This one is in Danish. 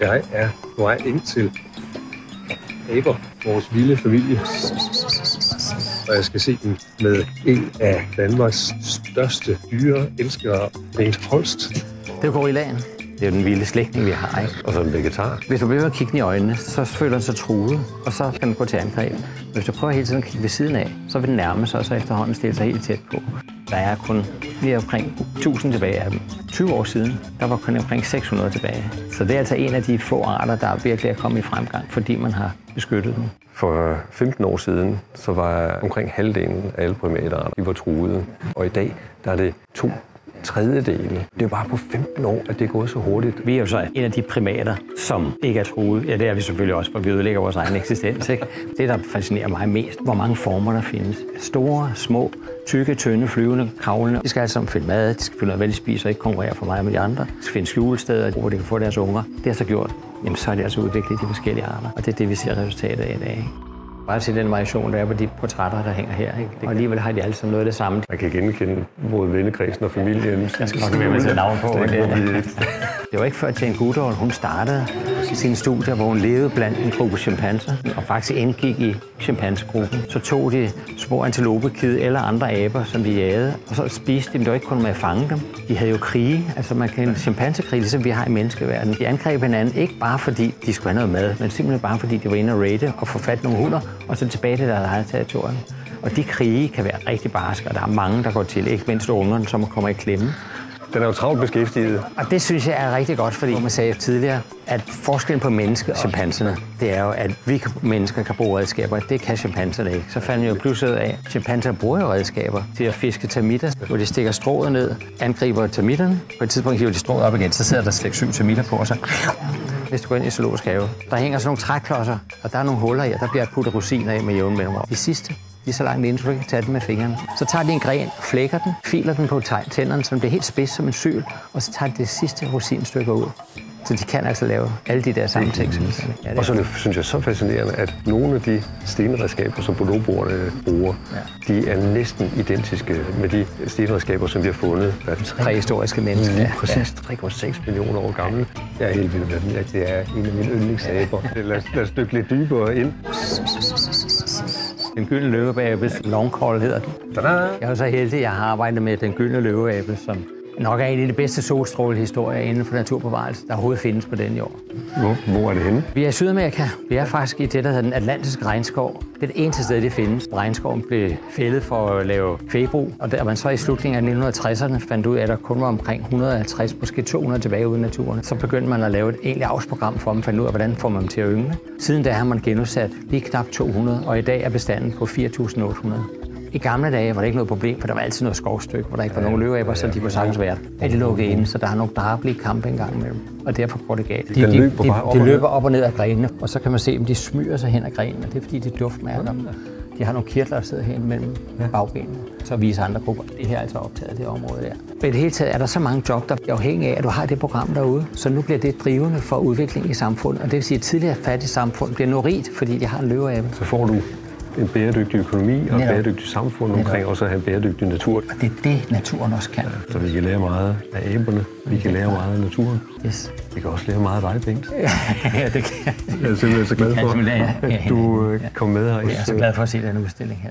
Jeg er på vej ind til Aber, vores vilde familie. Og jeg skal se dem med en af Danmarks største dyre elskere, Bengt Holst. Det er jo gorillaen. Det er jo den vilde slægtning, vi har, ikke? Og som vegetar. Hvis du bliver ved at kigge den i øjnene, så føler den sig truet, og så kan den gå til angreb. Hvis du prøver hele tiden at kigge ved siden af, så vil den nærme sig, og så efterhånden stille sig helt tæt på. Der er kun lige omkring 1000 tilbage af dem. 20 år siden, der var kun omkring 600 tilbage. Så det er altså en af de få arter, der virkelig er kommet i fremgang, fordi man har beskyttet dem. For 15 år siden, så var omkring halvdelen af alle primatarter, de var truede. Og i dag, der er det to tredjedele. Det er bare på 15 år, at det er gået så hurtigt. Vi er jo så en af de primater, som ikke er truet. Ja, det er vi selvfølgelig også, for vi ødelægger vores egen eksistens. Ikke? Det, der fascinerer mig mest, hvor mange former der findes. Store, små, tykke, tynde, flyvende, kravlende. De skal alle sammen finde mad, de skal finde noget, hvad de spiser, ikke konkurrere for mig med de andre. De skal finde skjulesteder, hvor de kan få deres unger. Det har så gjort. Jamen, så er det altså udviklet de forskellige arter. Og det er det, vi ser resultatet af i dag. Ikke? Bare til den variation, der er på de portrætter, der hænger her. Ikke? Og alligevel har de alle sammen noget af det samme. Man kan genkende både vennekredsen og familien. Jeg skal nok være med til navn på. Det, det. det var ikke før Jane Goodall, hun startede sine studier, hvor hun levede blandt en gruppe chimpanser, og faktisk indgik i chimpansegruppen. Så tog de små antilopekid eller andre aber, som de jagede, og så spiste de dem. Det var ikke kun med at fange dem. De havde jo krige, altså man kan chimpansekrig, ligesom vi har i menneskeverdenen. De angreb hinanden ikke bare fordi de skulle have noget mad, men simpelthen bare fordi de var inde og raide og få fat nogle hunder, og så tilbage til deres eget territorium. Og de krige kan være rigtig barske, og der er mange, der går til, ikke mindst ungerne, som kommer i klemme. Den er jo travlt beskæftiget. Og det synes jeg er rigtig godt, fordi man sagde tidligere, at forskellen på mennesker og chimpanserne, det er jo, at vi mennesker kan bruge redskaber. Det kan chimpanserne ikke. Så fandt jeg jo pludselig af, at chimpanser bruger jo redskaber til at fiske termitter, hvor de stikker strået ned, angriber termitterne. På et tidspunkt hiver de strået op igen, så sidder der slet syv termitter på, og så hvis du går ind i zoologisk have. Der hænger sådan nogle træklodser, og der er nogle huller i, og der bliver puttet rosiner af med jævn mellemrum. De sidste, de er så langt inde, så du kan tage dem med fingrene. Så tager de en gren, flækker den, filer den på tænderne, så den bliver helt spids som en syl, og så tager de det sidste rosinstykke ud. Så de kan altså lave alle de der samme ting. Ja, og så det, synes jeg så fascinerende, at nogle af de stenredskaber, som boloborderne bruger, ja. de er næsten identiske med de stenredskaber, som vi har fundet. Præhistoriske mennesker. Ja, præcis. 3,6 millioner år gamle. Jeg er helt vild med den. Det er en af mine yndlingsaber. Lad, os, lad os dykke lidt dybere ind. Den gyldne løveabe, long call hedder den. Tada! Jeg er så heldig, at jeg har arbejdet med den gyldne løveabe, som nok er en af de bedste solstrålehistorier inden for naturbevarelse, der overhovedet findes på den jord. Hvor, hvor er det henne? Vi er i Sydamerika. Vi er faktisk i det, der hedder den atlantiske regnskov. Det er det eneste sted, det findes. Regnskoven blev fældet for at lave kvægbrug, og der man så i slutningen af 1960'erne fandt ud af, at der kun var omkring 150, måske 200 tilbage ude i naturen. Så begyndte man at lave et egentligt avlsprogram for dem, fandt ud af, hvordan får man dem til at yngle. Siden da har man genudsat lige knap 200, og i dag er bestanden på 4.800. I gamle dage var det ikke noget problem, for der var altid noget skovstykke, hvor der ikke var nogen løveaber, så de var sagtens værd. Er de lukket inde, så der er nogle drabelige kampe engang imellem. Og derfor går det galt. De, de, løber de, de og løber op og ned af grenene, og så kan man se, om de smyger sig hen ad grenene. Det er fordi, de er duftmærker. De har nogle kirtler, der sidder hen mellem bagbenene. Så viser andre grupper, det her er altså optaget det område der. Men i det hele taget er der så mange job, der er afhængige af, at du har det program derude. Så nu bliver det drivende for udvikling i samfundet. Og det vil sige, at tidligere fattige samfund bliver nu rigt, fordi de har en løveabe. Så får du en bæredygtig økonomi og et bæredygtigt samfund Netop. omkring også at have en bæredygtig natur. Og det er det, naturen også kan. Så vi kan lære meget af æberne, vi kan lære meget af naturen. Yes. Vi kan også lære meget af dig, Bengt. ja, det kan Jeg er simpelthen så glad for, ja. at du øh, kom med her. jeg er så glad for at se den udstilling her.